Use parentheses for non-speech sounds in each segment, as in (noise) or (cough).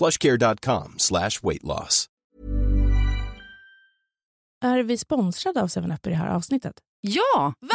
plushcare.com slash weight loss. Är vi sponsrade av 7up i det här avsnittet? Ja, Va?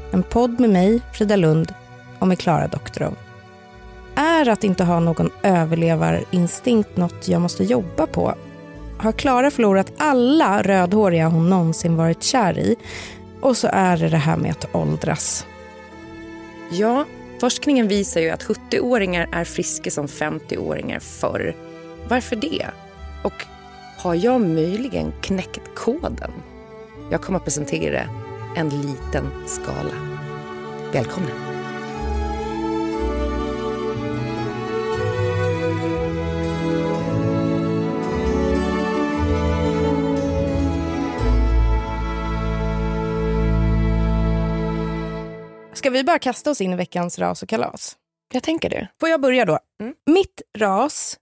en podd med mig, Frida Lund, och med Klara Doktorov. Är att inte ha någon överlevarinstinkt något jag måste jobba på? Har Klara förlorat alla rödhåriga hon någonsin varit kär i? Och så är det det här med att åldras. Ja, forskningen visar ju att 70-åringar är friska som 50-åringar förr. Varför det? Och har jag möjligen knäckt koden? Jag kommer att presentera en liten skala. Välkomna! Ska vi bara kasta oss in i veckans ras och kalas? Jag tänker det. Får jag börja då? Mm. Mitt ras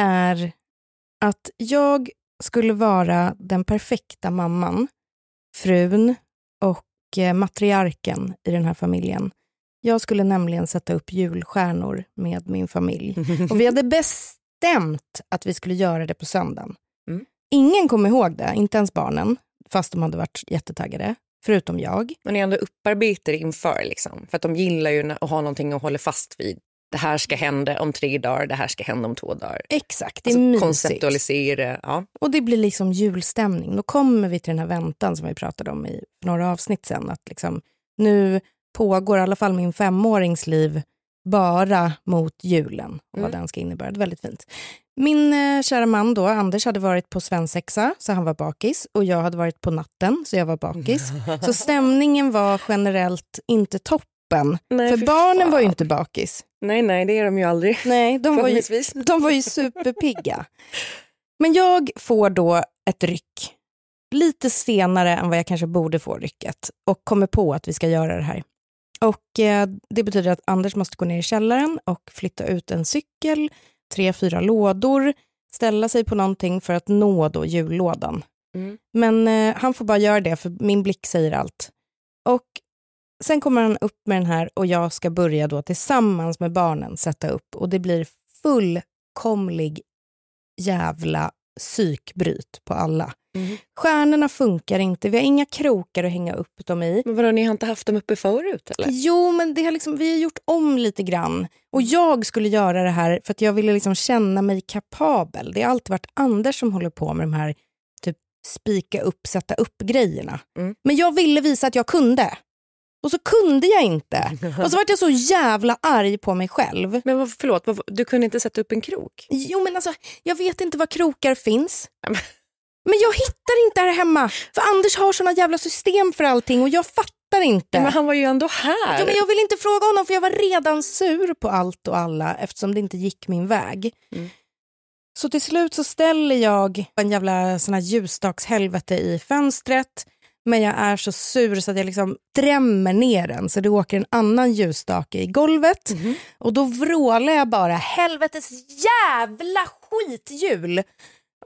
är att jag skulle vara den perfekta mamman, frun och eh, matriarken i den här familjen. Jag skulle nämligen sätta upp julstjärnor med min familj. Och vi hade (laughs) bestämt att vi skulle göra det på söndagen. Mm. Ingen kom ihåg det, inte ens barnen, fast de hade varit jättetaggade. Förutom jag. Men ni ändå upparbetade inför, liksom. för att de gillar ju att ha någonting att hålla fast vid. Det här ska hända om tre dagar, det här ska hända om två dagar. Exakt, det är alltså, mysigt. Konceptualisera. Ja. Och det blir liksom julstämning. Då kommer vi till den här väntan som vi pratade om i några avsnitt sen. Att liksom, nu pågår i alla fall min femårings liv bara mot julen och Mm. vad den ska innebära. Det är väldigt fint. Min eh, kära man då, Anders, hade varit på svensexa, så han var bakis. Och jag hade varit på natten, så jag var bakis. (laughs) Så stämningen var generellt inte toppen. Nej, För fy barnen fan. var ju inte bakis. Nej, nej, det är de ju aldrig. Nej, de var ju, de var ju superpigga. Men jag får då ett ryck lite senare än vad jag kanske borde få rycket och kommer på att vi ska göra det här. Och eh, Det betyder att Anders måste gå ner i källaren och flytta ut en cykel, tre, fyra lådor, ställa sig på någonting för att nå då jullådan. Mm. Men eh, han får bara göra det, för min blick säger allt. Och Sen kommer han upp med den här och jag ska börja då tillsammans med barnen sätta upp. Och det blir fullkomlig jävla psykbryt på alla. Mm. Stjärnorna funkar inte, vi har inga krokar att hänga upp dem i. Men vadå, ni har inte haft dem uppe förut? Eller? Jo, men det har liksom, vi har gjort om lite grann. Och jag skulle göra det här för att jag ville liksom känna mig kapabel. Det har alltid varit Anders som håller på med de här typ spika upp, sätta upp-grejerna. Mm. Men jag ville visa att jag kunde. Och så kunde jag inte. (laughs) Och så vart jag så jävla arg på mig själv. Men vad, förlåt, vad, du kunde inte sätta upp en krok? Jo, men alltså, jag vet inte var krokar finns. (laughs) Men jag hittar inte här hemma. För Anders har såna jävla system för allting och jag fattar inte. Men han var ju ändå här. Ja, men jag ville inte fråga honom för jag var redan sur på allt och alla eftersom det inte gick min väg. Mm. Så till slut så ställer jag en jävla sån här ljusstakshelvete i fönstret. Men jag är så sur så att jag liksom drämmer ner den så det åker en annan ljusstake i golvet. Mhm. Och då vrålar jag bara helvetes jävla skithjul.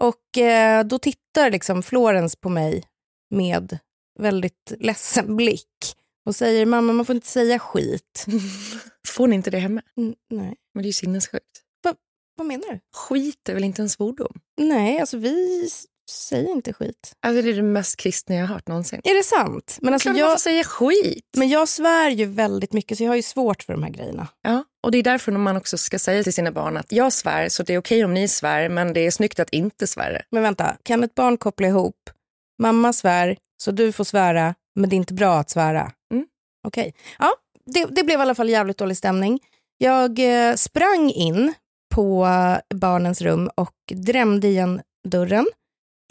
Och eh, då tittar liksom Florens på mig med väldigt ledsen blick och säger mamma man får inte säga skit. (laughs) Får ni inte det hemma? Mm, nej. Men det är ju sinnessjukt. Vad menar du? Skit är väl inte en svordom? Nej, alltså vi s- säger inte skit. Alltså, det är det mest kristna jag har hört någonsin. Är det sant? Men, alltså, jag, säga skit. men jag svär ju väldigt mycket så jag har ju svårt för de här grejerna. Ja, och det är därför man också ska säga till sina barn att jag svär så det är okej om ni svär men det är snyggt att inte svära. Men vänta, kan ett barn koppla ihop mamma svär så du får svära men det är inte bra att svära? Mm. Okej. Ja, det, det blev i alla fall jävligt dålig stämning. Jag eh, sprang in på barnens rum och drämde igen dörren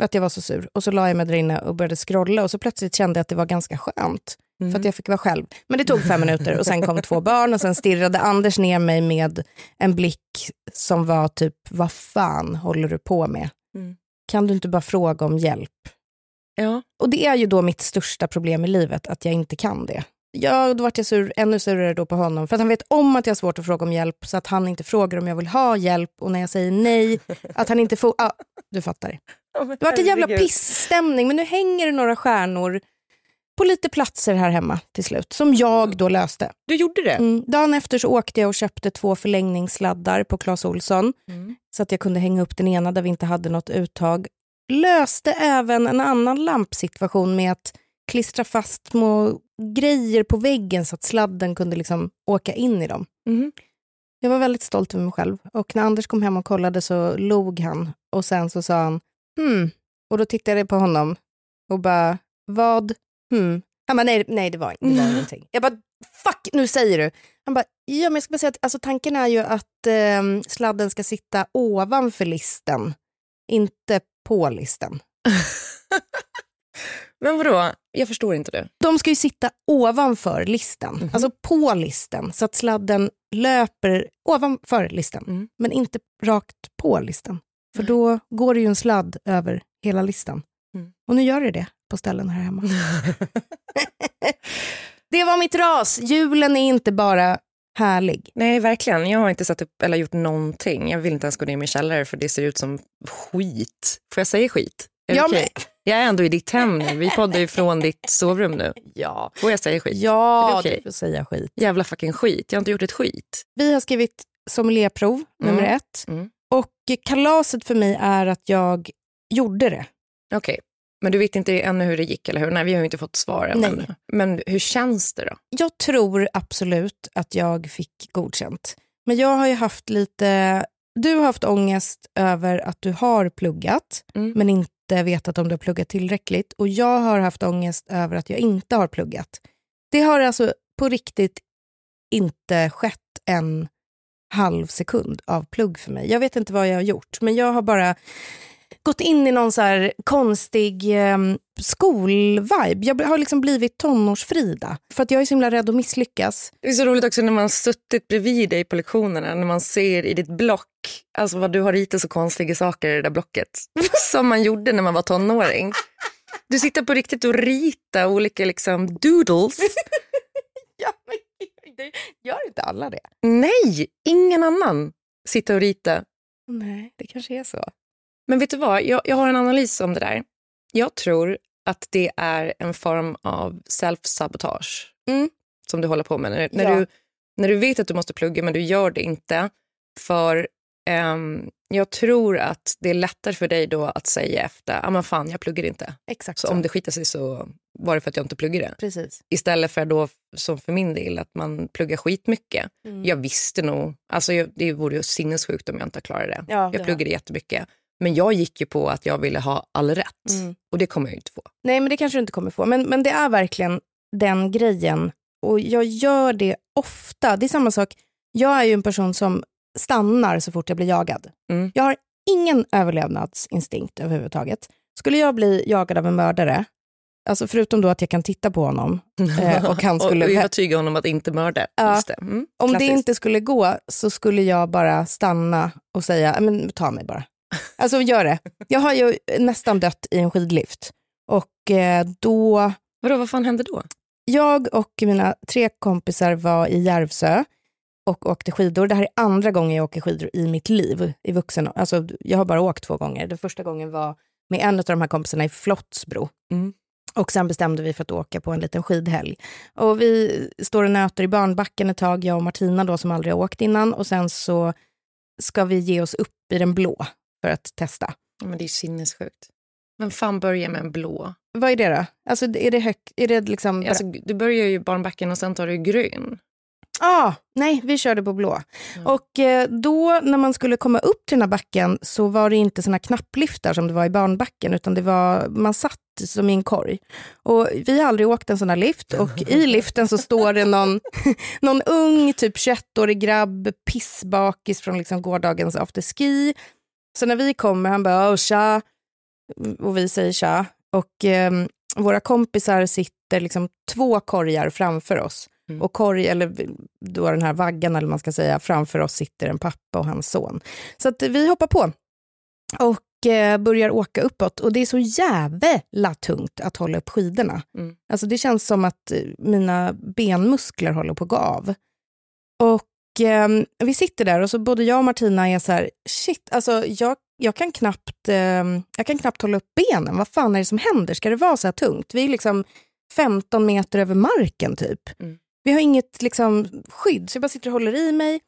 att jag var så sur. Och så la jag mig där inne och började scrolla och så plötsligt kände jag att det var ganska skönt. För att jag fick vara själv. Men det tog fem minuter och sen kom två barn och sen stirrade Anders ner mig med en blick som var typ, vad fan håller du på med? Mm. Kan du inte bara fråga om hjälp? Ja. Och det är ju då mitt största problem i livet, att jag inte kan det. Ja, då vart jag sur, ännu surare då på honom. För att han vet om att jag har svårt att fråga om hjälp, så att han inte frågar om jag vill ha hjälp. Och när jag säger nej, (laughs) att han inte får... Ja, du fattar. Det vart en jävla pissstämning, men nu hänger det några stjärnor på lite platser här hemma till slut, som jag då löste. Du gjorde det? Mm. Dagen efter så åkte jag och köpte två förlängningssladdar på Clas Olsson Mm. så att jag kunde hänga upp den ena där vi inte hade något uttag. Löste även en annan lampsituation med att klistra fast små grejer på väggen så att sladden kunde liksom åka in i dem. Mm. Jag var väldigt stolt över mig själv och när Anders kom hem och kollade så log han och sen så sa han hmm. Och då tittade jag på honom och bara, vad? Hmm. Han bara, nej, nej det var, det var (laughs) ingenting. Jag bara, fuck, nu säger du. Han bara, ja men jag ska bara säga att alltså, tanken är ju att eh, sladden ska sitta ovanför listen, inte på listen. (laughs) men vadå? Jag förstår inte det. De ska ju sitta ovanför listen, mm alltså på listen, så att sladden löper ovanför listen, mm. men inte rakt på listen. För då går det ju en sladd över hela listan. Mm. Och nu gör det det på ställen här hemma. (laughs) det var mitt ras. Julen är inte bara härlig. Nej, verkligen. Jag har inte satt upp eller gjort någonting. Jag vill inte ens gå ner i min källare för det ser ut som skit. Får jag säga skit? Är ja, okay? Jag är ändå i ditt hem nu. Vi poddar ju från ditt sovrum nu. Ja. Får jag säga skit? Ja, okay? du får säga skit. Jävla fucking skit. Jag har inte gjort ett skit. Vi har skrivit sommelierprov mm. nummer ett. Mm. Och kalaset för mig är att jag gjorde det. Okej. Okay. Men du vet inte ännu hur det gick, eller hur? Nej, vi har ju inte fått svar än. Nej. Men hur känns det då? Jag tror absolut att jag fick godkänt. Men jag har ju haft lite... Du har haft ångest över att du har pluggat, mm. men inte inte vetat om du har pluggat tillräckligt. Och jag har haft ångest över att jag inte har pluggat. Det har alltså på riktigt inte skett en halv sekund av plugg för mig. Jag vet inte vad jag har gjort, men jag har bara gått in i någon så konstig eh, skolvibe. Jag har liksom blivit tonårsfrida för att jag är så himla rädd att misslyckas. Det är så roligt också när man suttit bredvid dig på lektionerna, när man ser i ditt block alltså vad du har ritat så konstiga saker i det där blocket. (laughs) Som man gjorde när man var tonåring. Du sitter på riktigt och ritar olika liksom doodles. (laughs) ja, men gör inte alla det? Nej, ingen annan sitter och ritar. Nej, det kanske är så. Men vet du vad, jag, jag har en analys om det där. Jag tror att det är en form av self-sabotage mm. som du håller på med. När, när, ja. du, när du vet att du måste plugga men du gör det inte. För um, jag tror att det är lättare för dig då att säga efter, ja ah, men fan jag pluggar inte. Exakt så, så. om det skiter sig så var det för att jag inte pluggade. Precis. Istället för då, som för min del, att man pluggar skitmycket. Mm. Jag visste nog, alltså jag, det vore ju sinnessjukt om jag inte klarade det. Ja, jag pluggade ja. jättemycket. Men jag gick ju på att jag ville ha all rätt mm. och det kommer jag inte få. Nej, men det kanske du inte kommer få. Men, men det är verkligen den grejen och jag gör det ofta. Det är samma sak, jag är ju en person som stannar så fort jag blir jagad. Mm. Jag har ingen överlevnadsinstinkt överhuvudtaget. Skulle jag bli jagad av en mördare, alltså förutom då att jag kan titta på honom (laughs) eh, och han skulle... och övertyga honom att inte mörda. Ja, det. Mm, om det inte skulle gå så skulle jag bara stanna och säga, men ta mig bara. Alltså gör det. Jag har ju nästan dött i en skidlift. Och eh, då... Vadå, vad fan hände då? Jag och mina tre kompisar var i Järvsö och åkte skidor. Det här är andra gången jag åker skidor i mitt liv. i vuxen. Alltså, Jag har bara åkt två gånger. Den första gången var med en av de här kompisarna i Flottsbro. Mm. Och sen bestämde vi för att åka på en liten skidhelg. Och vi står och nöter i barnbacken ett tag, jag och Martina då som aldrig har åkt innan. Och sen så ska vi ge oss upp i den blå för att testa. Men det är sinnessjukt. Vem fan börjar med en blå? Vad är det då? Alltså, är det högt? Är det liksom... Alltså, du börjar ju barnbacken och sen tar du grön. Ah, nej, vi körde på blå. Mm. Och eh, då när man skulle komma upp till den här backen så var det inte såna knappliftar som det var i barnbacken, utan det var, man satt som i en korg. Och vi har aldrig åkt en sån här lift och i (laughs) liften så står det någon, (laughs) någon ung, typ 21-årig grabb, pissbakis från liksom gårdagens afterski så när vi kommer, han bara oh, tja, och vi säger tja. Och eh, våra kompisar sitter liksom två korgar framför oss. Mm. Och korg, eller då den här vaggan eller man ska säga, framför oss sitter en pappa och hans son. Så att vi hoppar på och eh, börjar åka uppåt. Och det är så jävla tungt att hålla upp skidorna. Mm. Alltså det känns som att eh, mina benmuskler håller på att gå av. Och eh, vi sitter där och så både jag och Martina är så här, shit, alltså jag, jag, kan knappt, eh, jag kan knappt hålla upp benen. Vad fan är det som händer? Ska det vara så här tungt? Vi är liksom 15 meter över marken typ. Mm. Vi har inget liksom, skydd, så jag bara sitter och håller i mig.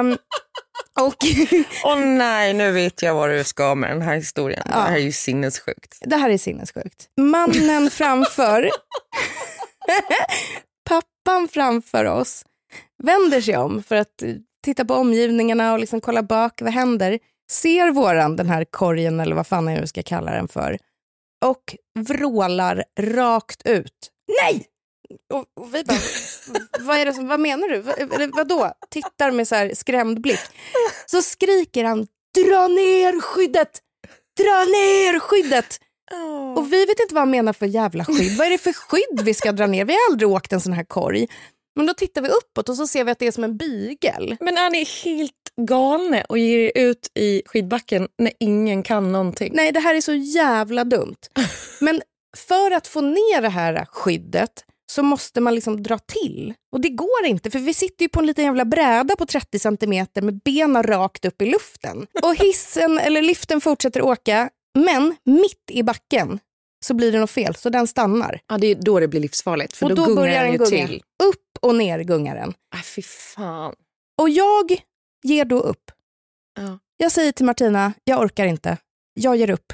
um, (laughs) och (laughs) Åh oh, nej, nu vet jag vad du ska med den här historien. Ja. Det här är ju sinnessjukt. Det här är sinnessjukt. Mannen framför, (laughs) pappan framför oss, vänder sig om för att titta på omgivningarna och liksom kolla bak, vad händer? Ser våran, den här korgen eller vad fan jag ska kalla den för, och vrålar rakt ut. nej! Och, och vi bara, (laughs) vad, är det som, vad menar du? Vad, vadå? Tittar med så här skrämd blick. Så skriker han, dra ner skyddet! Dra ner skyddet! Oh. Och vi vet inte vad han menar för jävla skydd. Vad är det för skydd vi ska dra ner? Vi har aldrig åkt en sån här korg. Men då tittar vi uppåt och så ser vi att det är som en bygel. Men är ni helt galna och ger er ut i skidbacken när ingen kan någonting? Nej, det här är så jävla dumt. (laughs) Men för att få ner det här skyddet så måste man liksom dra till. Och det går inte, för vi sitter ju på en liten jävla bräda på 30 centimeter med benen rakt upp i luften. Och hissen eller liften fortsätter åka, men mitt i backen så blir det något fel, så den stannar. Ja, det är då det blir livsfarligt, för och då, då gungar den ju gunga. till. Upp och ner gungar den. Aj, fy fan. Och jag ger då upp. Ja. Jag säger till Martina, jag orkar inte. Jag ger upp.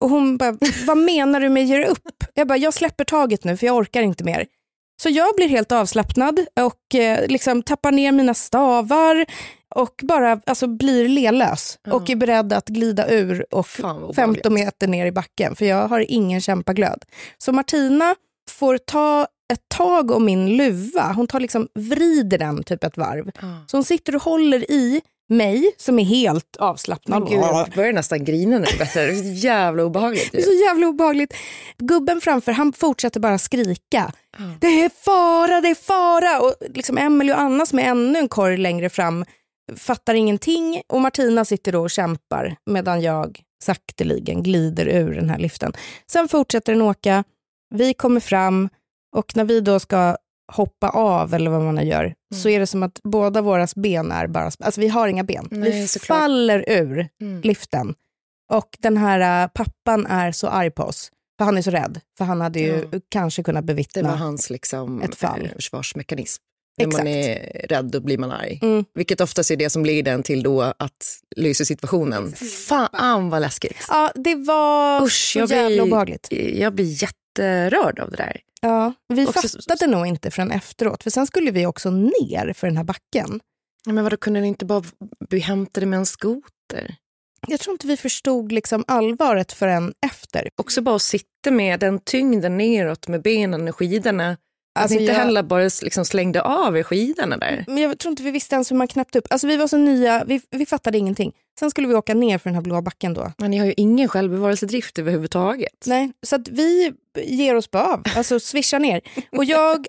Och hon bara, vad menar du med ger upp? Jag bara, jag släpper taget nu för jag orkar inte mer. Så jag blir helt avslappnad och eh, liksom tappar ner mina stavar och bara alltså, blir lelös Ja. och är beredd att glida ur och Fan, vad 15 obehagligt. meter ner i backen för jag har ingen kämpaglöd. Så Martina får ta ett tag om min luva. Hon tar liksom, vrider den typ ett varv. Ja. Så hon sitter och håller i mig som är helt avslappnad. Men gud, jag börjar nästan grina nu. Det är så jävla obehagligt. Det är så jävla obehagligt. Gubben framför han fortsätter bara skrika. Det är fara, det är fara! Och liksom Emily och Anna som är ännu en korg längre fram fattar ingenting och Martina sitter då och kämpar medan jag sakteligen glider ur den här liften. Sen fortsätter den åka, vi kommer fram och när vi då ska hoppa av eller vad man nu gör så är det som att båda våra ben är bara, alltså vi har inga ben. Nej, vi såklart. faller ur Mm. liften. Och den här äh, pappan är så arg på oss. För han är så rädd. För han hade ju Ja. kanske kunnat Det bevittna. var hans liksom, Ett fall. eh, försvarsmekanism. När Exakt. man är rädd då blir man arg. Mm. Vilket oftast är det som leder en till då att lösa situationen. Fan vad läskigt. Ja, det var Usch, så jag jävla blir- obehagligt. Jag blir jätterörd av det där. Ja, vi Också- fattade nog inte förrän efteråt. För sen skulle vi också ner för den här backen. Ja, Men vadå, kunde ni inte bara bli hämtade med en skoter? Jag tror inte vi förstod liksom allvaret förrän efter. Också bara att sitta med den tyngden neråt med benen och skidorna. Alltså, inte jag- heller bara liksom slängde av er skidorna där. Men jag tror inte vi visste ens hur man knäppte upp. Alltså vi var så nya, vi, vi fattade ingenting. Sen skulle vi åka ner för den här blåa backen då. Men ni har ju ingen självbevarelsedrift överhuvudtaget. Nej, så att vi ger oss bara av, alltså swishar ner. Och jag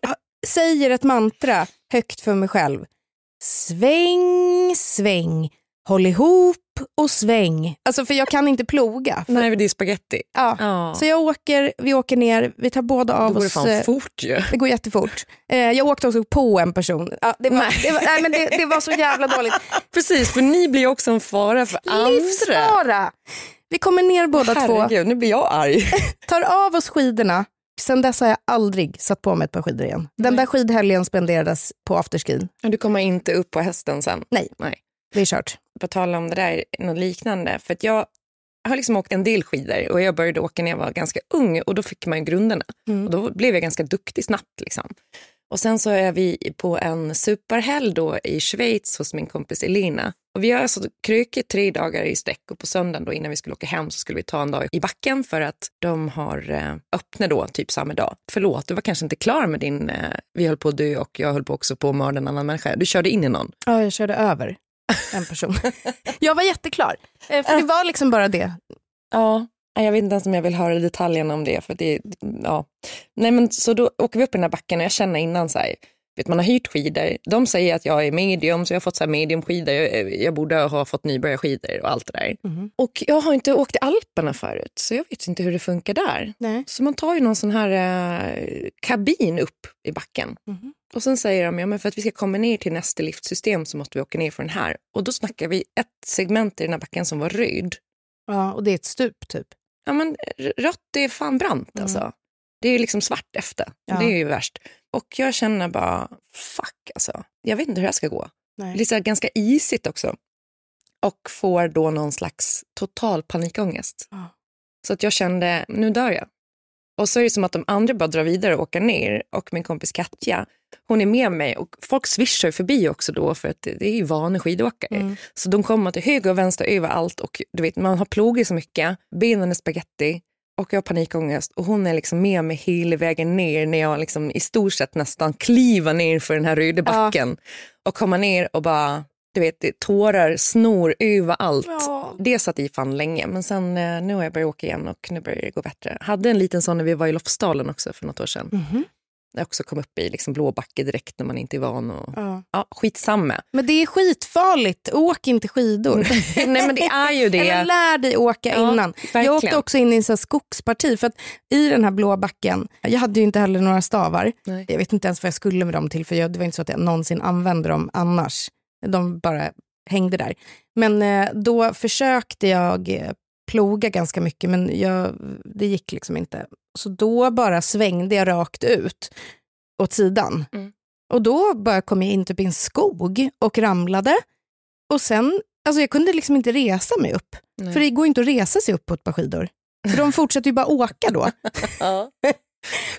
säger ett mantra högt för mig själv. Sväng, sväng, håll ihop och sväng. Alltså för jag kan inte ploga. För, Nej, det är spaghetti. ja. Ja. Så jag åker, vi åker ner, vi tar båda av går det oss. fan eh, fort ju. det går jättefort. Eh, jag åkte också på en person. Ja, det, var, Nej. det, var, nej, men det, det var så jävla dåligt. (laughs) Precis, för ni blir också en fara för andra. Livsfara! Vi kommer ner båda två. Herregud, nu blir jag arg. (laughs) tar av oss skidorna. Sen dess har jag aldrig satt på mig ett par skidor igen. Den där skidhelgen spenderades på afterskin. Du kommer inte upp på hästen sen. Nej. Nej. Det är kört. På tal om det där, något liknande. För jag har liksom åkt en del skidor och jag började åka när jag var ganska ung och då fick man ju grunderna. Mm. Och då blev jag ganska duktig snabbt. Liksom. Och sen så är vi på en superhelg då i Schweiz hos min kompis Elina. Och vi har alltså krökit tre dagar i sträck och på söndagen då innan vi skulle åka hem så skulle vi ta en dag i backen för att de har eh, öppnat då typ samma dag. Förlåt, du var kanske inte klar med din, eh, vi höll på att dö och jag höll på också på att mörda en annan människa. Du körde in i någon. Ja, jag körde över en person. jag var jätteklar. Eh, För det var liksom bara det. Ja, jag vet inte ens om jag vill höra detaljerna om det. För det ja. Nej, men så då åker vi upp i den här backen och jag känner innan så här, vet, man har hyrt skidor. De säger att jag är medium så jag har fått så här mediumskidor. Jag, jag borde ha fått nybörjarskidor och allt det där. Mhm. Och jag har inte åkt i Alperna förut så jag vet inte hur det funkar där. Nej. Så man tar ju någon sån här eh, kabin upp i backen. Mhm. Och sen säger de, ja men för att vi ska komma ner till nästa liftsystem så måste vi åka ner för den här. Och då snackar vi ett segment i den här backen som var röd. Ja, och det är ett stup typ. Ja, men rött är fan brant Mm. alltså. Det är liksom svart efter. Ja. Det är ju värst. Och jag känner bara, fuck alltså. Jag vet inte hur det här ska gå. Nej. Så här ganska isigt också. Och får då någon slags total panikångest. Ja. Så att jag kände, nu dör jag. Och så är det som att de andra bara drar vidare och åker ner. Och min kompis Katja, hon är med mig. Och folk swishar förbi också då för att det är ju vana skidåkare. Mm. Så de kommer till höger och vänster överallt och du vet, man har plogit så mycket, benen är spaghetti och jag har panikångest och hon är liksom med mig hela vägen ner när jag liksom i stort sett nästan kliver ner för den här Rydebacken ja. och kommer ner och bara du vet, tårar snor överallt. Ja. Det satt i fan länge, men sen eh, nu har jag börjat åka igen och nu börjar det gå bättre. Hade en liten sån när vi var i Lofsdalen också för något år sedan. Mm -hmm. Jag också kom upp i liksom blå backe direkt när man inte är van. Och, ja. Ja, skitsamma. Men det är skitfarligt. Åk inte skidor. (laughs) Nej men det är ju det. Eller lär dig åka ja, innan. Verkligen. Jag åkte också in i en skogsparti. För att I den här blå backen, jag hade ju inte heller några stavar. Nej. Jag vet inte ens vad jag skulle med dem till. För jag, det var inte så att jag någonsin använde dem annars. De bara hängde där. Men eh, då försökte jag eh, ploga ganska mycket men jag, det gick liksom inte. Så då bara svängde jag rakt ut åt sidan. Mm. Och då bara kom jag in typ i en skog och ramlade. Och sen, alltså jag kunde liksom inte resa mig upp. Nej. För det går inte att resa sig upp på ett par skidor. För de fortsätter ju bara åka då. (laughs)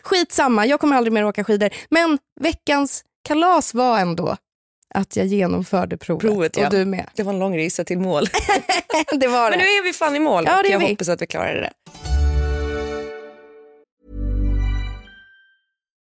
Skitsamma, jag kommer aldrig mer åka skidor. Men veckans kalas var ändå att jag genomförde provet. provet ja. Och du med. Det var en lång resa till mål. (laughs) det var det. Men nu är vi fan i mål ja, och jag vi. hoppas att vi klarar det.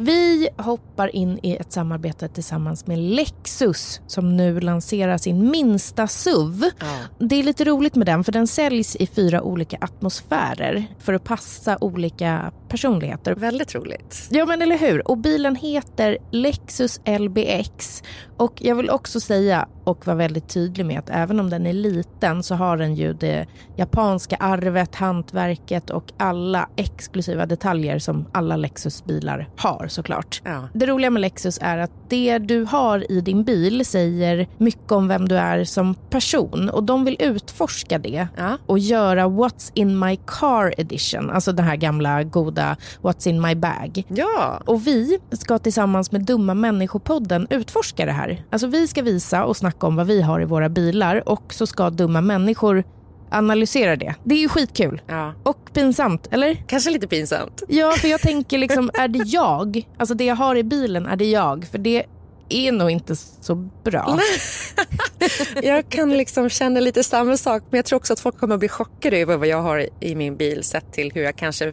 Vi hoppar in i ett samarbete tillsammans med Lexus som nu lanserar sin minsta SUV. Ja. Det är lite roligt med den för den säljs i fyra olika atmosfärer för att passa olika personligheter. Väldigt roligt. Ja men eller hur. Och bilen heter Lexus LBX och jag vill också säga och vara väldigt tydlig med att även om den är liten så har den ju det japanska arvet, hantverket och alla exklusiva detaljer som alla Lexus-bilar har såklart. Ja. Det roliga med Lexus är att det du har i din bil säger mycket om vem du är som person och de vill utforska det ja. och göra What's in my car edition, alltså den här gamla goda What's in my bag. Ja. Och vi ska tillsammans med Dumma människopodden utforska det här. Alltså vi ska visa och snacka om vad vi har i våra bilar och så ska dumma människor analysera det. Det är ju skitkul. Ja. Och pinsamt, eller? Kanske lite pinsamt. Ja, för jag tänker liksom, (laughs) är det jag? Alltså det jag har i bilen, är det jag? För det är nog inte så bra. (laughs) jag kan liksom känna lite samma sak, men jag tror också att folk kommer att bli chockade över vad jag har i min bil sett till hur jag kanske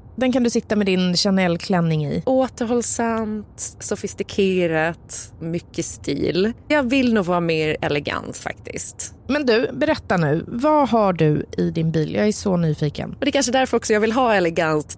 Den kan du sitta med din Chanel-klänning i. Återhållsamt, sofistikerat, mycket stil. Jag vill nog vara mer elegant faktiskt. Men du, berätta nu. Vad har du i din bil? Jag är så nyfiken. Och det är kanske därför också jag vill ha elegant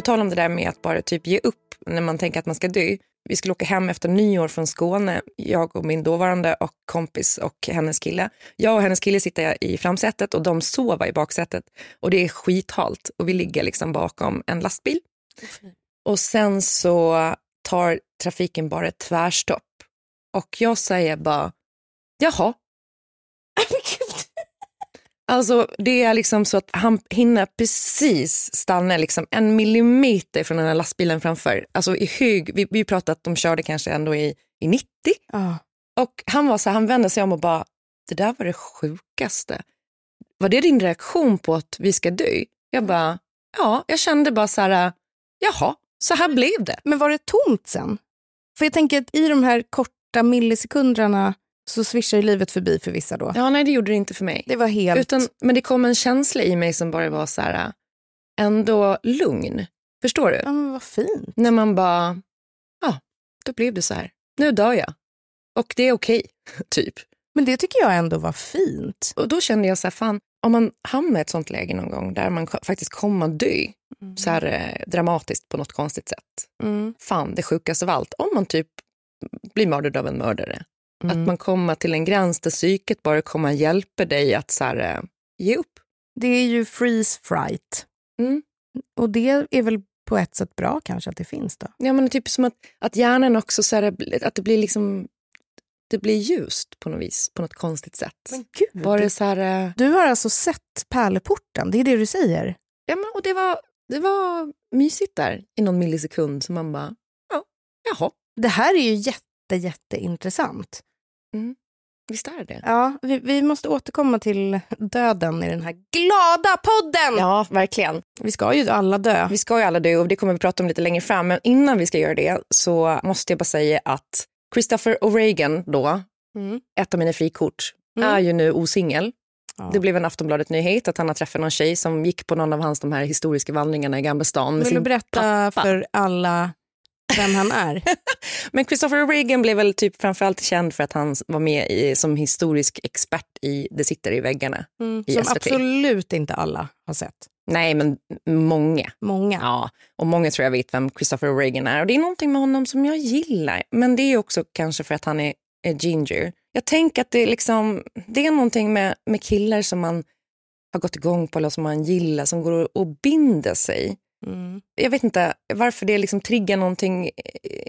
På tal om det där med att bara typ ge upp när man tänker att man ska dö. Vi skulle åka hem efter nyår från Skåne, jag och min dåvarande och kompis och hennes kille. Jag och hennes kille sitter i framsätet och de sover i baksätet. Och det är skithalt och vi ligger liksom bakom en lastbil. Och sen så tar trafiken bara ett tvärstopp. Och jag säger bara, jaha. Alltså det är liksom så att han hinner precis stanna liksom en millimeter från den här lastbilen framför. Alltså i hög, vi, vi pratade att de körde kanske ändå i, i 90. Ja. Och han var så här, han vände sig om och bara, det där var det sjukaste. Var det din reaktion på att vi ska dö? Jag bara, ja, jag kände bara så här, jaha, så här blev det. Men var det tomt sen? För jag tänker att i de här korta millisekunderna så svischar ju livet förbi för vissa då. Ja, nej det gjorde det inte för mig. Det var helt... Utan, men det kom en känsla i mig som bara var så här, ändå lugn. Förstår du? Ja, men vad fint. När man bara, ja, då blev det så här. Nu dör jag. Och det är okej, (laughs) typ. Men det tycker jag ändå var fint. Och då kände jag så här, fan, om man hamnar i ett sånt läge någon gång där man faktiskt kommer att dö så här eh, dramatiskt på något konstigt sätt. Mm. Fan, det sjukaste av allt. Om man typ blir mördad av en mördare. Mm. Att man kommer till en gräns där psyket bara kommer att hjälpa dig att så här, eh, ge upp. Det är ju freeze fright. Mm. Och det är väl på ett sätt bra kanske att det finns då. Ja, men typ som att, att hjärnan också, så här, att det blir liksom det blir ljust på något vis, på något konstigt sätt. Men gud. Var det så här, eh, Du har alltså sett Pärleporten, det är det du säger? ja, men, och det var, det var mysigt där i någon millisekund som man bara, ja, jaha, Det här är ju jätte, jätteintressant. Visst är det. Ja, vi, vi måste återkomma till döden i den här glada podden! Ja, verkligen. Vi ska ju alla dö. Vi ska ju alla dö och det kommer vi prata om lite längre fram. Men innan vi ska göra det så måste jag bara säga att Christopher O'Regan då, Mm. ett av mina frikort, Mm. är ju nu osingel. Ja. Det blev en Aftonbladet-nyhet att han har träffat någon tjej som gick på någon av hans de här historiska vandringarna i Gamla stan. Vill du berätta pappa. för alla vem han är? (laughs) Men Christopher Reagan blev väl typ framförallt känd för att han var med i, som historisk expert i Det sitter i väggarna. I Som SVT. absolut inte alla har sett. Nej, men många. Många. Ja, och många tror jag vet vem Christopher Reagan är. Och det är någonting med honom som jag gillar. Men det är också kanske för att han är, är ginger. Jag tänker att det är, liksom, det är någonting med, med killar som man har gått igång på eller som man gillar, som går och binder sig. Mm. Jag vet inte varför det liksom triggar någonting eh,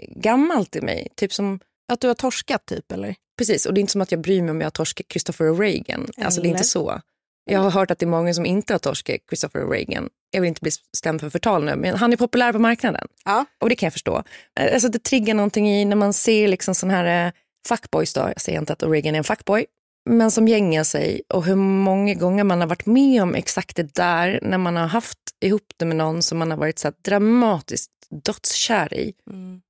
gammalt i mig. Typ som Att du har torskat typ eller? Precis, och det är inte som att jag bryr mig om jag har torskat Christopher Reagan. Alltså det är Eller? inte så. Jag har hört att det är många som inte har torskat Christopher Reagan. Jag vill inte bli stämd för förtal nu, men han är populär på marknaden. Ja. Och det kan jag förstå. Alltså det triggar någonting i när man ser liksom sån här eh, fuckboys då. Jag säger inte att Reagan är en fuckboy. Men som gängar sig och hur många gånger man har varit med om exakt det där när man har haft ihop det med någon som man har varit så dramatiskt dödskär i.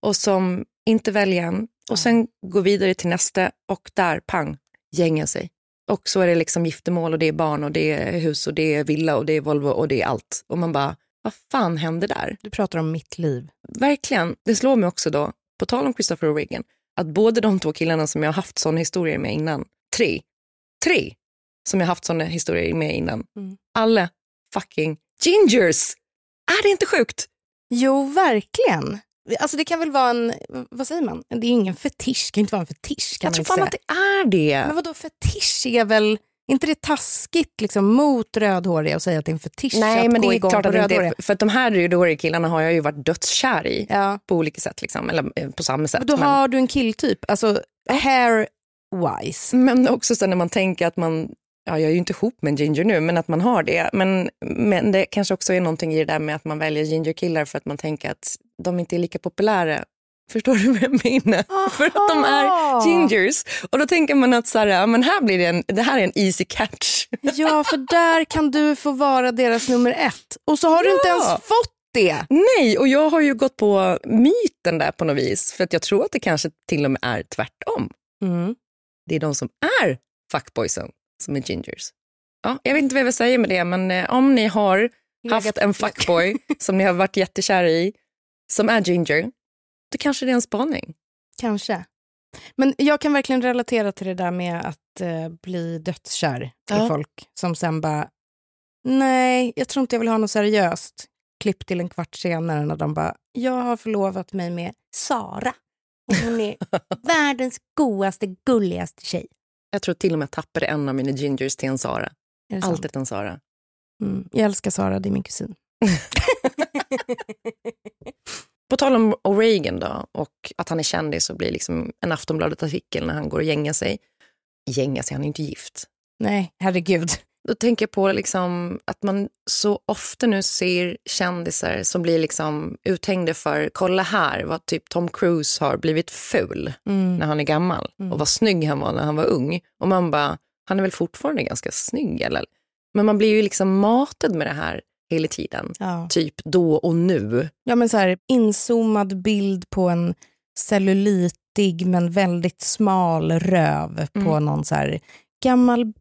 Och som inte väljer en Och sen gå vidare till nästa och där, pang, gänga sig. Och så är det liksom giftermål och det är barn och det är hus och det är villa och det är Volvo och det är allt. Och man bara, vad fan hände där? Du pratar om mitt liv. Verkligen. Det slår mig också då, på tal om Christopher och Reagan, att både de två killarna som jag har haft sådana historier med innan, tre, tre som jag haft sådana historier med innan, mm. alla fucking gingers. Är det inte sjukt? Jo, verkligen. Alltså det kan väl vara en, vad säger man? Det är ingen fetisch, det kan inte vara en fetisch. Kan jag tror fan att det är det. Men vadå fetisch är väl, inte det taskigt liksom, mot rödhåriga att säga att det är en fetisch Nej, att men gå det är igång klart att det rödhåriga? inte för att de här rödhåriga killarna har jag ju varit dödskär i Ja. på olika sätt, liksom, eller eh, på samma sätt. Men då men, har du en killtyp, alltså hair-wise. men också så när man tänker att man, ja jag är ju inte ihop med ginger nu, men att man har det. Men, men det kanske också är någonting i det där med att man väljer gingerkillar för att man tänker att de inte är lika populära Förstår du vad jag menar? (laughs) För att de är gingers. Och då tänker man att så här, men här blir det, en, det här är en easy catch. (laughs) Ja, för där kan du få vara deras nummer ett. Och så har du inte Ja. ens fått det. Nej, och jag har ju gått på myten där på något vis. För att jag tror att det kanske till och med är tvärtom. Mm. Det är de som är fuckboysen som är gingers. Ja, jag vet inte vad jag vill säga med det, men eh, om ni har haft en fuckboy (laughs) som ni har varit jättekära i, som är ginger, då kanske det är en spaning. Kanske. Men jag kan verkligen relatera till det där med att eh, bli dödskär i Ja. folk som sen bara, nej, jag tror inte jag vill ha något seriöst. Klipp till en kvart senare när de bara, jag har förlovat mig med Sara. Hon är världens godaste, gulligaste tjej. Jag tror till och med jag tappade en av mina gingers till en Sara. Alltid en Sara. Mm. Jag älskar Sara, det är min kusin. (laughs) På tal om O'Regan då, och att han är kändis och blir liksom en Aftonbladet-artikel när han går och gängar sig. Gänga sig, han är inte gift. Nej, herregud. Då tänker jag på liksom att man så ofta nu ser kändisar som blir liksom uthängda för, kolla här vad typ Tom Cruise har blivit ful Mm. när han är gammal och vad snygg han var när han var ung. Och man bara, han är väl fortfarande ganska snygg eller? Men man blir ju liksom matad med det här hela tiden. Ja. Typ då och nu. Ja, men så här, inzoomad bild på en cellulitig men väldigt smal röv på Mm. någon så här gammal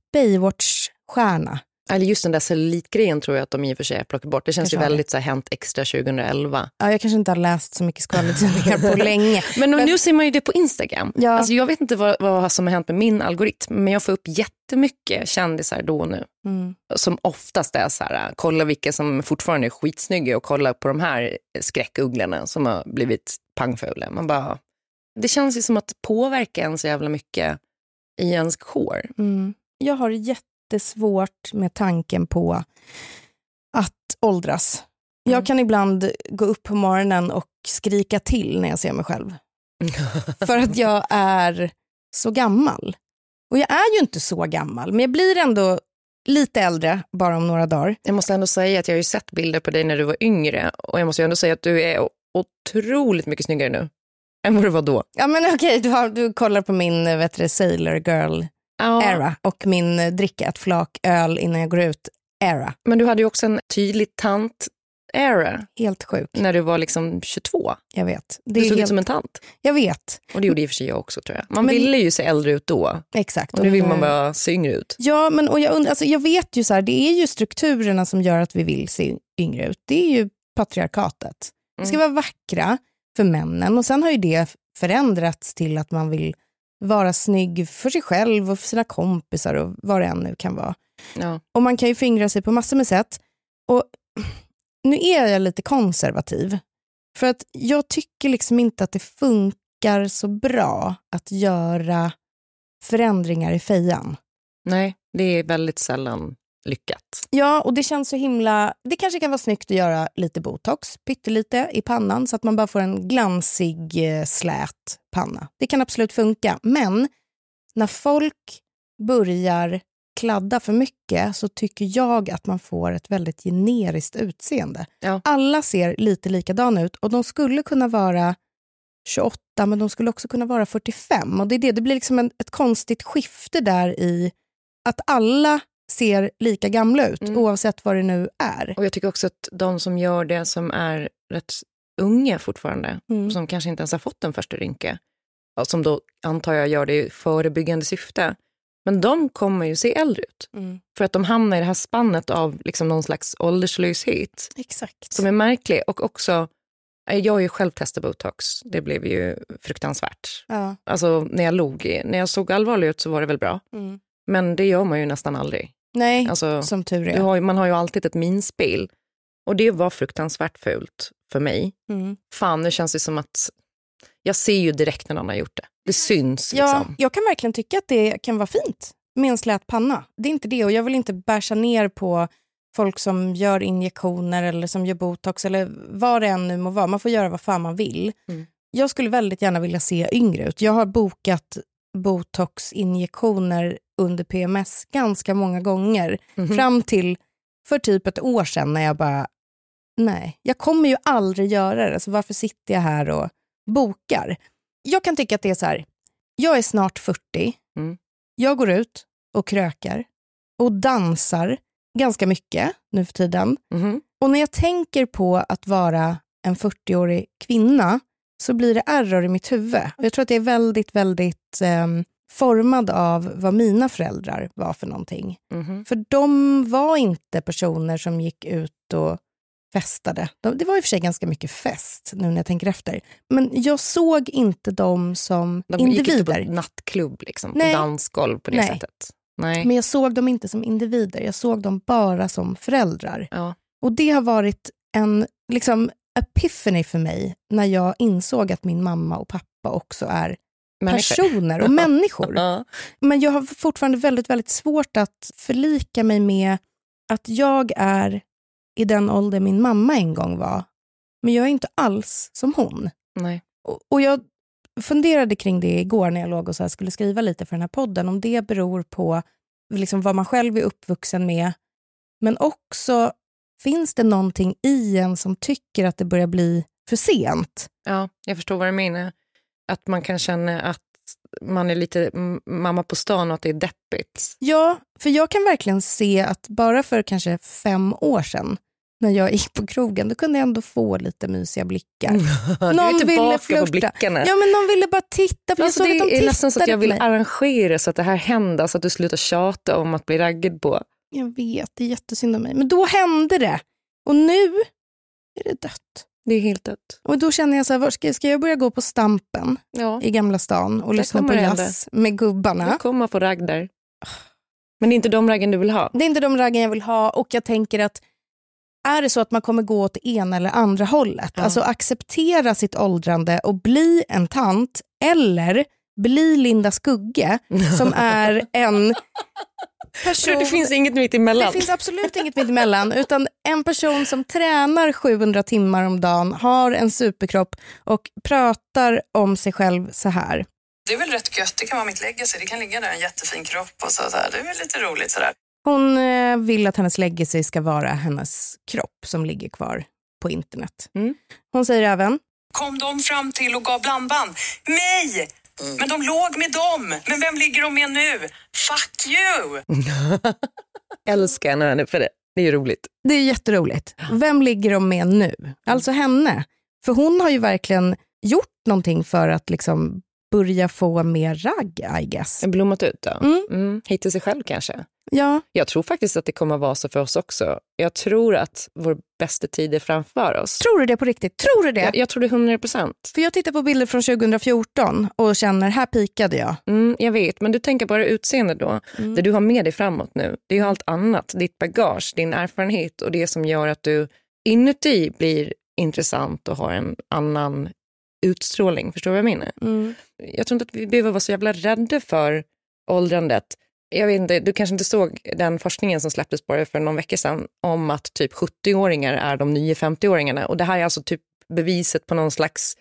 Baywatch-stjärna. Eller just den där cellulitgrejen tror jag att de i och för sig har plockat bort. Det känns Kanske ju väldigt så här, Hänt Extra 2011. Ja, jag kanske inte har läst så mycket skvallertidningar på (laughs) länge. Men, nu ser man ju det på Instagram. Ja. Alltså, jag vet inte vad, vad som har hänt med min algoritm, men jag får upp jättemycket kändisar då och nu. Mm. Som oftast är så här, kolla vilka som fortfarande är skitsnygga och kolla på de här skräckugglorna som har blivit pangfula. Man bara, det känns ju som att påverka en så jävla mycket i ens hår. Mm. Jag har jättesvårt med tanken på att åldras. Jag Mm. kan ibland gå upp på morgonen och skrika till när jag ser mig själv. (laughs) För att jag är så gammal. Och jag är ju inte så gammal, men jag blir ändå lite äldre bara om några dagar. Jag måste ändå säga att jag har ju sett bilder på dig när du var yngre och jag måste ändå säga att du är otroligt mycket snyggare nu än vad du var då. Ja men okej, du, har, du kollar på min vet du, Sailor Girl Ja, era och min eh, dricka ett flak öl innan jag går ut era. Men du hade ju också en tydlig tant-era Helt sjuk, när du var liksom 22. jag vet. Det Du såg ut helt, som en tant. Jag vet, Och det gjorde i och för sig jag också tror jag. Man Men- ville ju se äldre ut då. exakt. Och nu vill man bara se yngre ut. Ja, men och jag, undrar, alltså, jag vet ju så här, det är ju strukturerna som gör att vi vill se yngre ut. Det är ju patriarkatet. Vi ska vara vackra för männen och sen har ju det förändrats till att man vill vara snygg för sig själv och för sina kompisar och vad det än nu kan vara. Ja. Och man kan ju fingra sig på massor med sätt. Och (clears throat) nu är jag lite konservativ. För att jag tycker liksom inte att det funkar så bra att göra förändringar i fejan. Nej, det är väldigt sällan lyckat. Ja, och det känns så himla... Det kanske kan vara snyggt att göra lite botox, pyttelite i pannan så att man bara får en glansig, eh, slät panna. Det kan absolut funka. Men när folk börjar kladda för mycket så tycker jag att man får ett väldigt generiskt utseende. Ja. Alla ser lite likadana ut och de skulle kunna vara 28 men de skulle också kunna vara 45. Och Det är det, det blir liksom en, ett konstigt skifte där i att alla ser lika gamla ut Mm. oavsett vad det nu är. Och jag tycker också att de som gör det som är rätt unga fortfarande, Mm. som kanske inte ens har fått den första rynka, som då antar jag gör det i förebyggande syfte. Men de kommer ju se äldre ut. Mm. För att de hamnar i det här spannet av liksom någon slags ålderslöshet. Exakt. Som är märklig. Och också, eh, jag har ju själv testat botox. Det blev ju fruktansvärt. Ja. Alltså när jag log, när jag såg allvarlig ut så var det väl bra. Mm. Men det gör man ju nästan aldrig. Nej, alltså, som tur är. Har, man har ju alltid ett minspel. Och det var fruktansvärt fult för mig. Mm. Fan, nu känns det som att jag ser ju direkt när någon har gjort det. Det syns. Ja, liksom. Jag kan verkligen tycka att det kan vara fint med en slät panna. Det är inte det. Och jag vill inte bärsa ner på folk som gör injektioner eller som gör botox eller vad det än nu må vara. Man får göra vad fan man vill. Mm. Jag skulle väldigt gärna vilja se yngre ut. Jag har bokat botoxinjektioner under PMS ganska många gånger. Mm. Fram till för typ ett år sedan när jag bara, nej, jag kommer ju aldrig göra det, så varför sitter jag här och bokar? Jag kan tycka att det är så här, jag är snart 40, mm. jag går ut och krökar och dansar ganska mycket nu för tiden. Mm. Och när jag tänker på att vara en 40-årig kvinna så blir det error i mitt huvud. Och jag tror att det är väldigt, väldigt um, formad av vad mina föräldrar var för någonting. Mm. För de var inte personer som gick ut och festade. det var i och för sig ganska mycket fest nu när jag tänker efter. Men jag såg inte dem som de individer. De gick inte på nattklubb, liksom, Nej. dansgolv på det Nej. sättet. Nej. Men jag såg dem inte som individer, jag såg dem bara som föräldrar. Ja. Och det har varit en liksom, epiphany för mig när jag insåg att min mamma och pappa också är personer och (laughs) människor. Men jag har fortfarande väldigt, väldigt svårt att förlika mig med att jag är i den ålder min mamma en gång var. Men jag är inte alls som hon. Nej. Och, och jag funderade kring det igår när jag låg och så skulle skriva lite för den här podden, om det beror på liksom vad man själv är uppvuxen med, men också finns det någonting i en som tycker att det börjar bli för sent? Ja, jag förstår vad du menar. Att man kan känna att man är lite mamma på stan och att det är deppigt. Ja, för jag kan verkligen se att bara för kanske fem år sedan när jag gick på krogen, då kunde jag ändå få lite mysiga blickar. (laughs) någon ville flirta. på. Ja, men någon ville bara titta. För alltså, det är nästan så att jag vill arrangera så att det här händer, så att du slutar tjata om att bli raggad på. Jag vet, det är jättesynd om mig. Men då hände det. Och nu är det dött. Det är helt dött. Och då känner jag så här, ska, ska jag börja gå på Stampen ja. i Gamla stan och lyssna på jazz med gubbarna? Du kommer få ragg där. Men det är inte de raggen du vill ha? Det är inte de raggen jag vill ha och jag tänker att är det så att man kommer gå åt ena eller andra hållet, ja. alltså acceptera sitt åldrande och bli en tant eller bli Linda Skugge (laughs) som är en person... Det finns inget mitt emellan. Det finns absolut inget mitt emellan. Utan en person som tränar 700 timmar om dagen, har en superkropp och pratar om sig själv så här. Det är väl rätt gött, det kan vara mitt legacy. Det kan ligga där en jättefin kropp och så, så här. det är väl lite roligt sådär. Hon eh, vill att hennes legacy ska vara hennes kropp som ligger kvar på internet. Mm. Hon säger även... Kom de fram till och gav blandband? Mig! Mm. Men de låg med dem. Men vem ligger de med nu? Fuck you! (laughs) Älskar henne för det. Det är ju roligt. Det är jätteroligt. Vem ligger de med nu? Alltså henne. För hon har ju verkligen gjort någonting för att liksom börja få mer ragg, I guess. Blommat ut, ja. Mm. Mm. Hitta sig själv kanske. Ja. Jag tror faktiskt att det kommer att vara så för oss också. Jag tror att vår bästa tid är framför oss. Tror du det på riktigt? Tror du det? Jag, jag tror det 100 procent. För jag tittar på bilder från 2014 och känner, här pikade jag. Mm, jag vet, men du tänker bara utseende då. Mm. Det du har med dig framåt nu, det är ju allt annat. Ditt bagage, din erfarenhet och det som gör att du inuti blir intressant och har en annan utstrålning. Förstår du vad jag menar? Mm. Jag tror inte att vi behöver vara så jävla rädda för åldrandet. Jag vet inte, du kanske inte såg den forskningen som släpptes bara för någon vecka sedan om att typ 70-åringar är de nya 50-åringarna. Och det här är alltså typ beviset på någon slags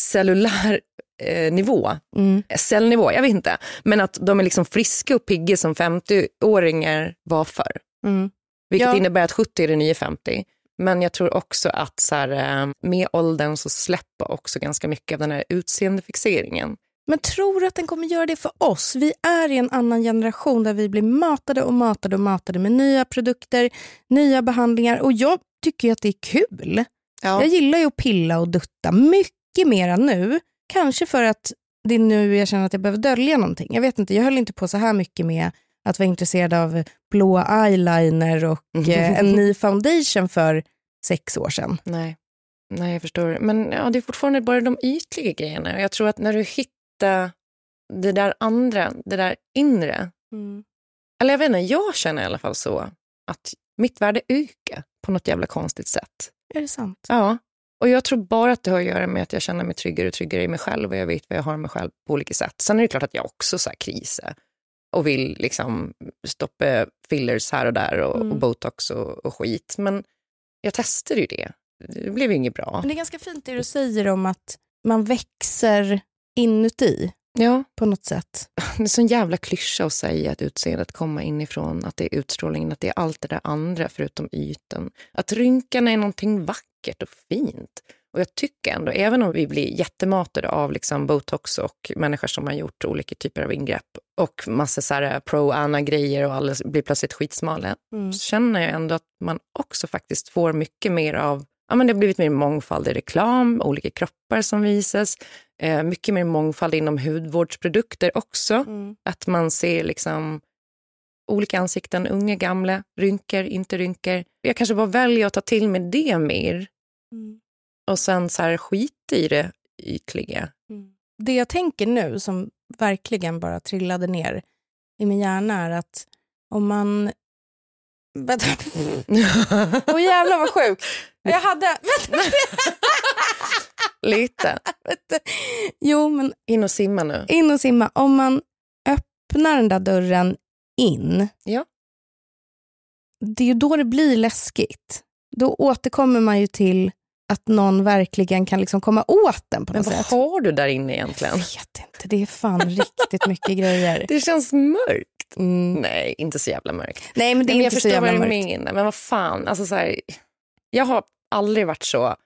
cellulär eh, nivå, mm. cellnivå, jag vet inte. Men att de är liksom friska och pigga som 50-åringar var förr. Mm. Vilket ja. innebär att 70 är det nya 50. Men jag tror också att så här, eh, med åldern så släpper också ganska mycket av den här utseendefixeringen. Men tror du att den kommer göra det för oss? Vi är i en annan generation där vi blir matade och matade och matade med nya produkter, nya behandlingar och jag tycker att det är kul. Ja. Jag gillar ju att pilla och dutta mycket mer än nu. Kanske för att det är nu jag känner att jag behöver dölja någonting. Jag vet inte, jag höll inte på så här mycket med att vara intresserad av blå eyeliner och eh, en ny foundation för sex år sedan. Nej. Nej, jag förstår. Men ja, det är fortfarande bara de ytliga grejerna. Jag tror att när du hittar det där andra, det där inre. Mm. Eller jag vet inte, jag känner i alla fall så att mitt värde ökar på något jävla konstigt sätt. Är det sant? Ja. Och jag tror bara att det har att göra med att jag känner mig tryggare och tryggare i mig själv och jag vet vad jag har mig själv på olika sätt. Sen är det klart att jag också så här krisar och vill liksom stoppa fillers här och där och, mm. och botox och, och, skit. Men jag testade ju det. Det blev ju inget bra. Men det är ganska fint det du säger om att man växer inuti. Ja. På något sätt. (laughs) Det är sån jävla klyscha att säga att utseendet kommer inifrån, att det är utstrålningen, att det är allt det där andra förutom ytan. Att rynkan är någonting vackert och fint. Och jag tycker ändå, även om vi blir jättematade av liksom botox och människor som har gjort olika typer av ingrepp och massa så här pro-Anna-grejer och alla blir plötsligt skitsmala, mm. så känner jag ändå att man också faktiskt får mycket mer av Ja, men det har blivit mer mångfald i reklam, olika kroppar som visas. Eh, mycket mer mångfald inom hudvårdsprodukter också. Mm. Att man ser liksom olika ansikten, unga, gamla, rynkor, inte rynkor. Jag kanske bara väljer att ta till mig det mer. Mm. Och sen så här skita i det ytliga. Mm. Det jag tänker nu, som verkligen bara trillade ner i min hjärna, är att om man... (laughs) Vänta. (laughs) Åh oh, jävlar vad sjuk. Jag hade... (laughs) Lite. jo, men... In och simma nu. In och simma. Om man öppnar den där dörren in, ja. det är ju då det blir läskigt. Då återkommer man ju till att någon verkligen kan liksom komma åt den på något sätt. Men vad har du där inne egentligen? Jag vet inte, det är fan riktigt mycket grejer. (laughs) Det känns mörkt. Mm. Nej, inte så jävla mörkt. Nej, men det är Nej, inte så jävla mörkt. Jag förstår vad du menar, men vad fan. Alltså, så här, jag har aldrig varit så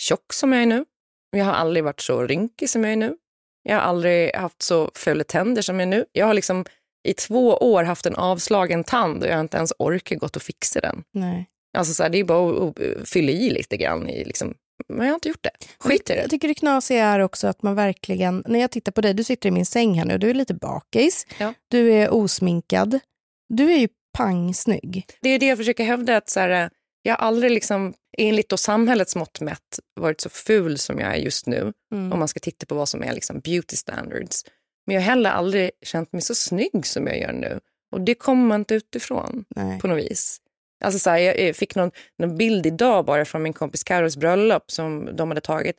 tjock som jag är nu. Jag har aldrig varit så rynkig som jag är nu. Jag har aldrig haft så fula tänder som jag är nu. Jag har liksom i två år haft en avslagen tand och jag har inte ens orkat gått och fixa den. Nej. Alltså så här, det är bara att fylla i lite grann. I liksom, men jag har inte gjort det. Skit i det. Jag tycker det knasiga är också att man verkligen, när jag tittar på dig, du sitter i min säng här nu, du är lite bakis, ja. du är osminkad, du är ju pangsnygg. Det är det jag försöker hävda, att så här, jag har aldrig liksom, enligt då samhällets mått mätt varit så ful som jag är just nu. Mm. Om man ska titta på vad som är liksom beauty standards. Men jag har heller aldrig känt mig så snygg som jag gör nu. Och det kommer man inte utifrån Nej. på något vis. Alltså så här, jag fick någon, någon bild idag bara från min kompis Carros bröllop som de hade tagit.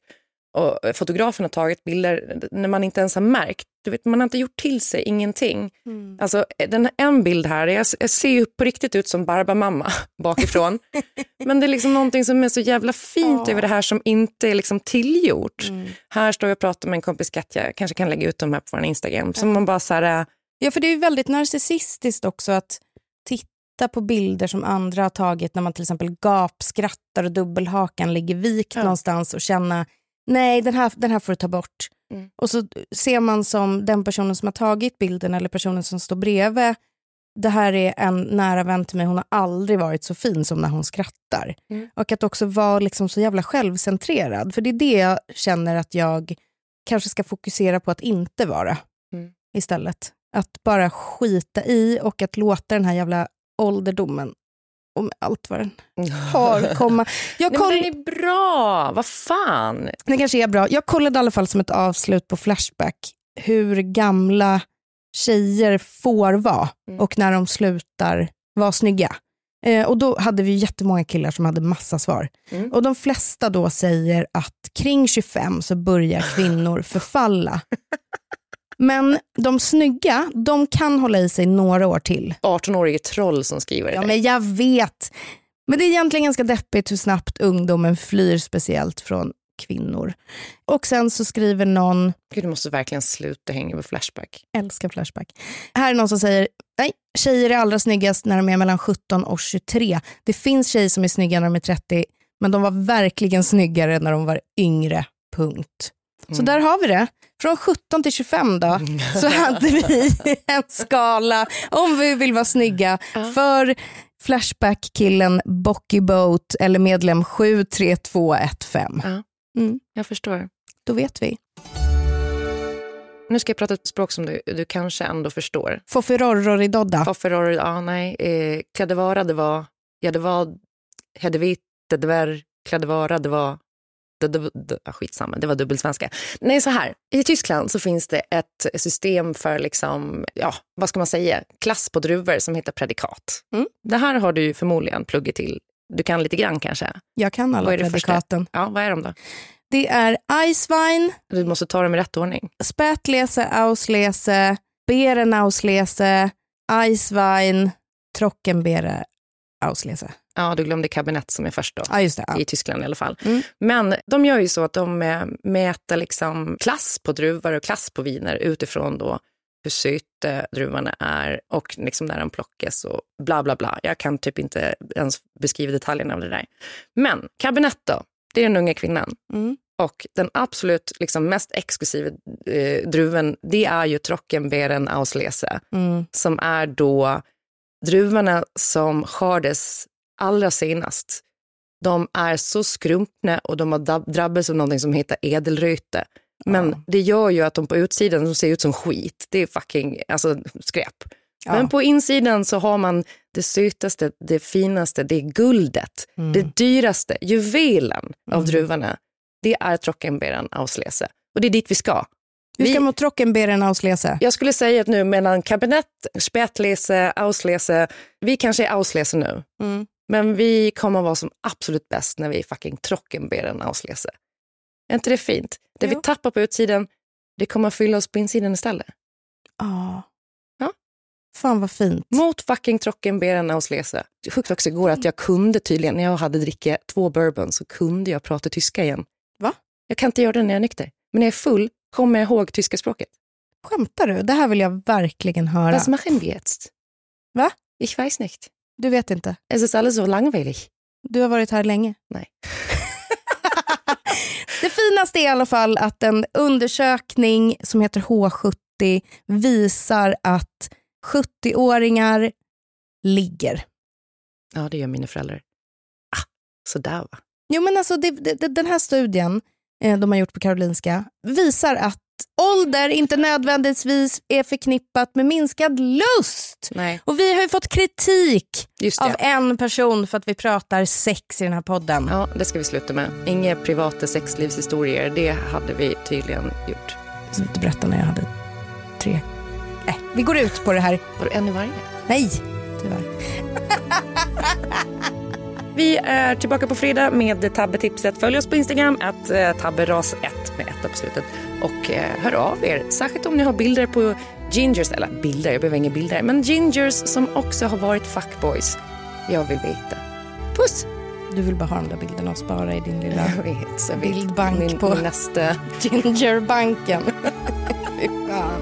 Och fotografen har tagit bilder när man inte ens har märkt. Du vet, man har inte gjort till sig ingenting. Mm. Alltså, den, en bild här, jag, jag ser ju på riktigt ut som Barbamamma (laughs) bakifrån. (laughs) Men det är liksom någonting som är så jävla fint oh. över det här som inte är liksom tillgjort. Mm. Här står jag och pratar med en kompis Katja, jag kanske kan lägga ut dem här på vår Instagram. Som man bara så här, Ja, för det är väldigt narcissistiskt också att titta på bilder som andra har tagit när man till exempel gapskrattar och dubbelhakan ligger vikt ja. någonstans och känna nej den här, den här får du ta bort. Mm. Och så ser man som den personen som har tagit bilden eller personen som står bredvid, det här är en nära vän till mig, hon har aldrig varit så fin som när hon skrattar. Mm. Och att också vara liksom så jävla självcentrerad, för det är det jag känner att jag kanske ska fokusera på att inte vara mm. istället. Att bara skita i och att låta den här jävla ålderdomen om allt vad den har komma. Jag koll... Nej, men den är bra, vad fan. Den kanske är bra. Jag kollade i alla fall som ett avslut på Flashback hur gamla tjejer får vara mm. och när de slutar vara snygga. Eh, och då hade vi jättemånga killar som hade massa svar. Mm. Och de flesta då säger att kring 25 så börjar kvinnor förfalla. (laughs) Men de snygga, de kan hålla i sig några år till. 18-årige troll som skriver det. Ja, men jag vet. Men det är egentligen ganska deppigt hur snabbt ungdomen flyr, speciellt från kvinnor. Och sen så skriver någon... Gud, du måste verkligen sluta hänga på Flashback. Älskar Flashback. Här är någon som säger, nej, tjejer är allra snyggast när de är mellan 17 och 23. Det finns tjejer som är snygga när de är 30, men de var verkligen snyggare när de var yngre. Punkt. Så där har vi det. Från 17 till 25 då, så (laughs) hade vi en skala, om vi vill vara snygga, för Flashback-killen Bocky Boat eller medlem 73215. Mm. Jag förstår. Då vet vi. nu ska jag prata ett språk som du, du kanske ändå förstår. Fofferorroridodda. Fofferor, ja nej. Eh, klädevara, det var, ja det var, hedevit, det var, klädevara, det var, det, det, det, ah, skitsamma, det var dubbelsvenska. Nej, så här. I Tyskland så finns det ett system för, liksom, ja, vad ska man säga, klass på druvor som heter predikat. Mm. Det här har du förmodligen pluggat till. Du kan lite grann kanske? Jag kan alla predikaten. Ja, vad är de då? Det är Eiswein. Du måste ta dem i rätt ordning. Spätlese, Auslese, Beerenauslese, Eiswein, Trockenbeere, Auslese. Ja, du glömde kabinett som är först då. Ja, det, ja. I Tyskland i alla fall. Mm. Men de gör ju så att de eh, mäter liksom klass på druvor och klass på viner utifrån då hur söta druvorna är och liksom när de plockas och bla bla bla. Jag kan typ inte ens beskriva detaljerna av det där. Men kabinett då, det är den unga kvinnan. Mm. Och den absolut liksom, mest exklusiva eh, druven, det är ju Trockenbeeren Auslese. Mm. Som är då druvorna som skördes allra senast. De är så skrumpna och de har drabbats av något som heter edelröte. Men ja. det gör ju att de på utsidan de ser ut som skit. Det är fucking alltså, skräp. Ja. Men på insidan så har man det sötaste, det finaste, det är guldet. Mm. Det dyraste, juvelen mm. av druvorna. Det är Trockenbeeren Auslese. Och det är dit vi ska. Hur ska man Trockenbeeren Auslese? Jag skulle säga att nu mellan kabinett, Spätlese, Auslese, vi kanske är Auslese nu. Mm. Men vi kommer att vara som absolut bäst när vi är fucking Trockenbeeren Auslese. Är inte det fint? Det jo. vi tappar på utsidan, det kommer att fylla oss på insidan istället. Ja. ja. Fan vad fint. Mot fucking Trockenbeeren Auslese. Sjukt också igår att jag kunde tydligen, när jag hade drickat två bourbon så kunde jag prata tyska igen. Va? Jag kan inte göra det när jag är nykter. Men när jag är full kommer jag ihåg tyska språket. Skämtar du? Det här vill jag verkligen höra. Was machen wir jetzt? Va? Ich weiß nicht. Du vet inte? Es ist alles so langweilig. Du har varit här länge? Nej. (laughs) det finaste är i alla fall att en undersökning som heter H70 visar att 70-åringar ligger. Ja, det gör mina föräldrar. Ah, sådär va? Jo, men alltså det, det, den här studien eh, de har gjort på Karolinska visar att ålder inte nödvändigtvis är förknippat med minskad lust. Nej. Och vi har ju fått kritik av en person för att vi pratar sex i den här podden. Ja, det ska vi sluta med. Inga privata sexlivshistorier, det hade vi tydligen gjort. Jag ska inte berätta när jag hade tre. Nej, vi går ut på det här. Var du en i varje? Nej, tyvärr. (laughs) Vi är tillbaka på fredag med tabbetipset. Följ oss på Instagram, att eh, tabberas1 med ett på slutet. Och eh, hör av er, särskilt om ni har bilder på gingers, eller bilder, jag behöver inga bilder, men gingers som också har varit fuckboys. Jag vill veta. Puss! Du vill bara ha de där bilderna och spara i din lilla vet, bildbank min, på nästa... (laughs) Gingerbanken. (laughs) Fy fan.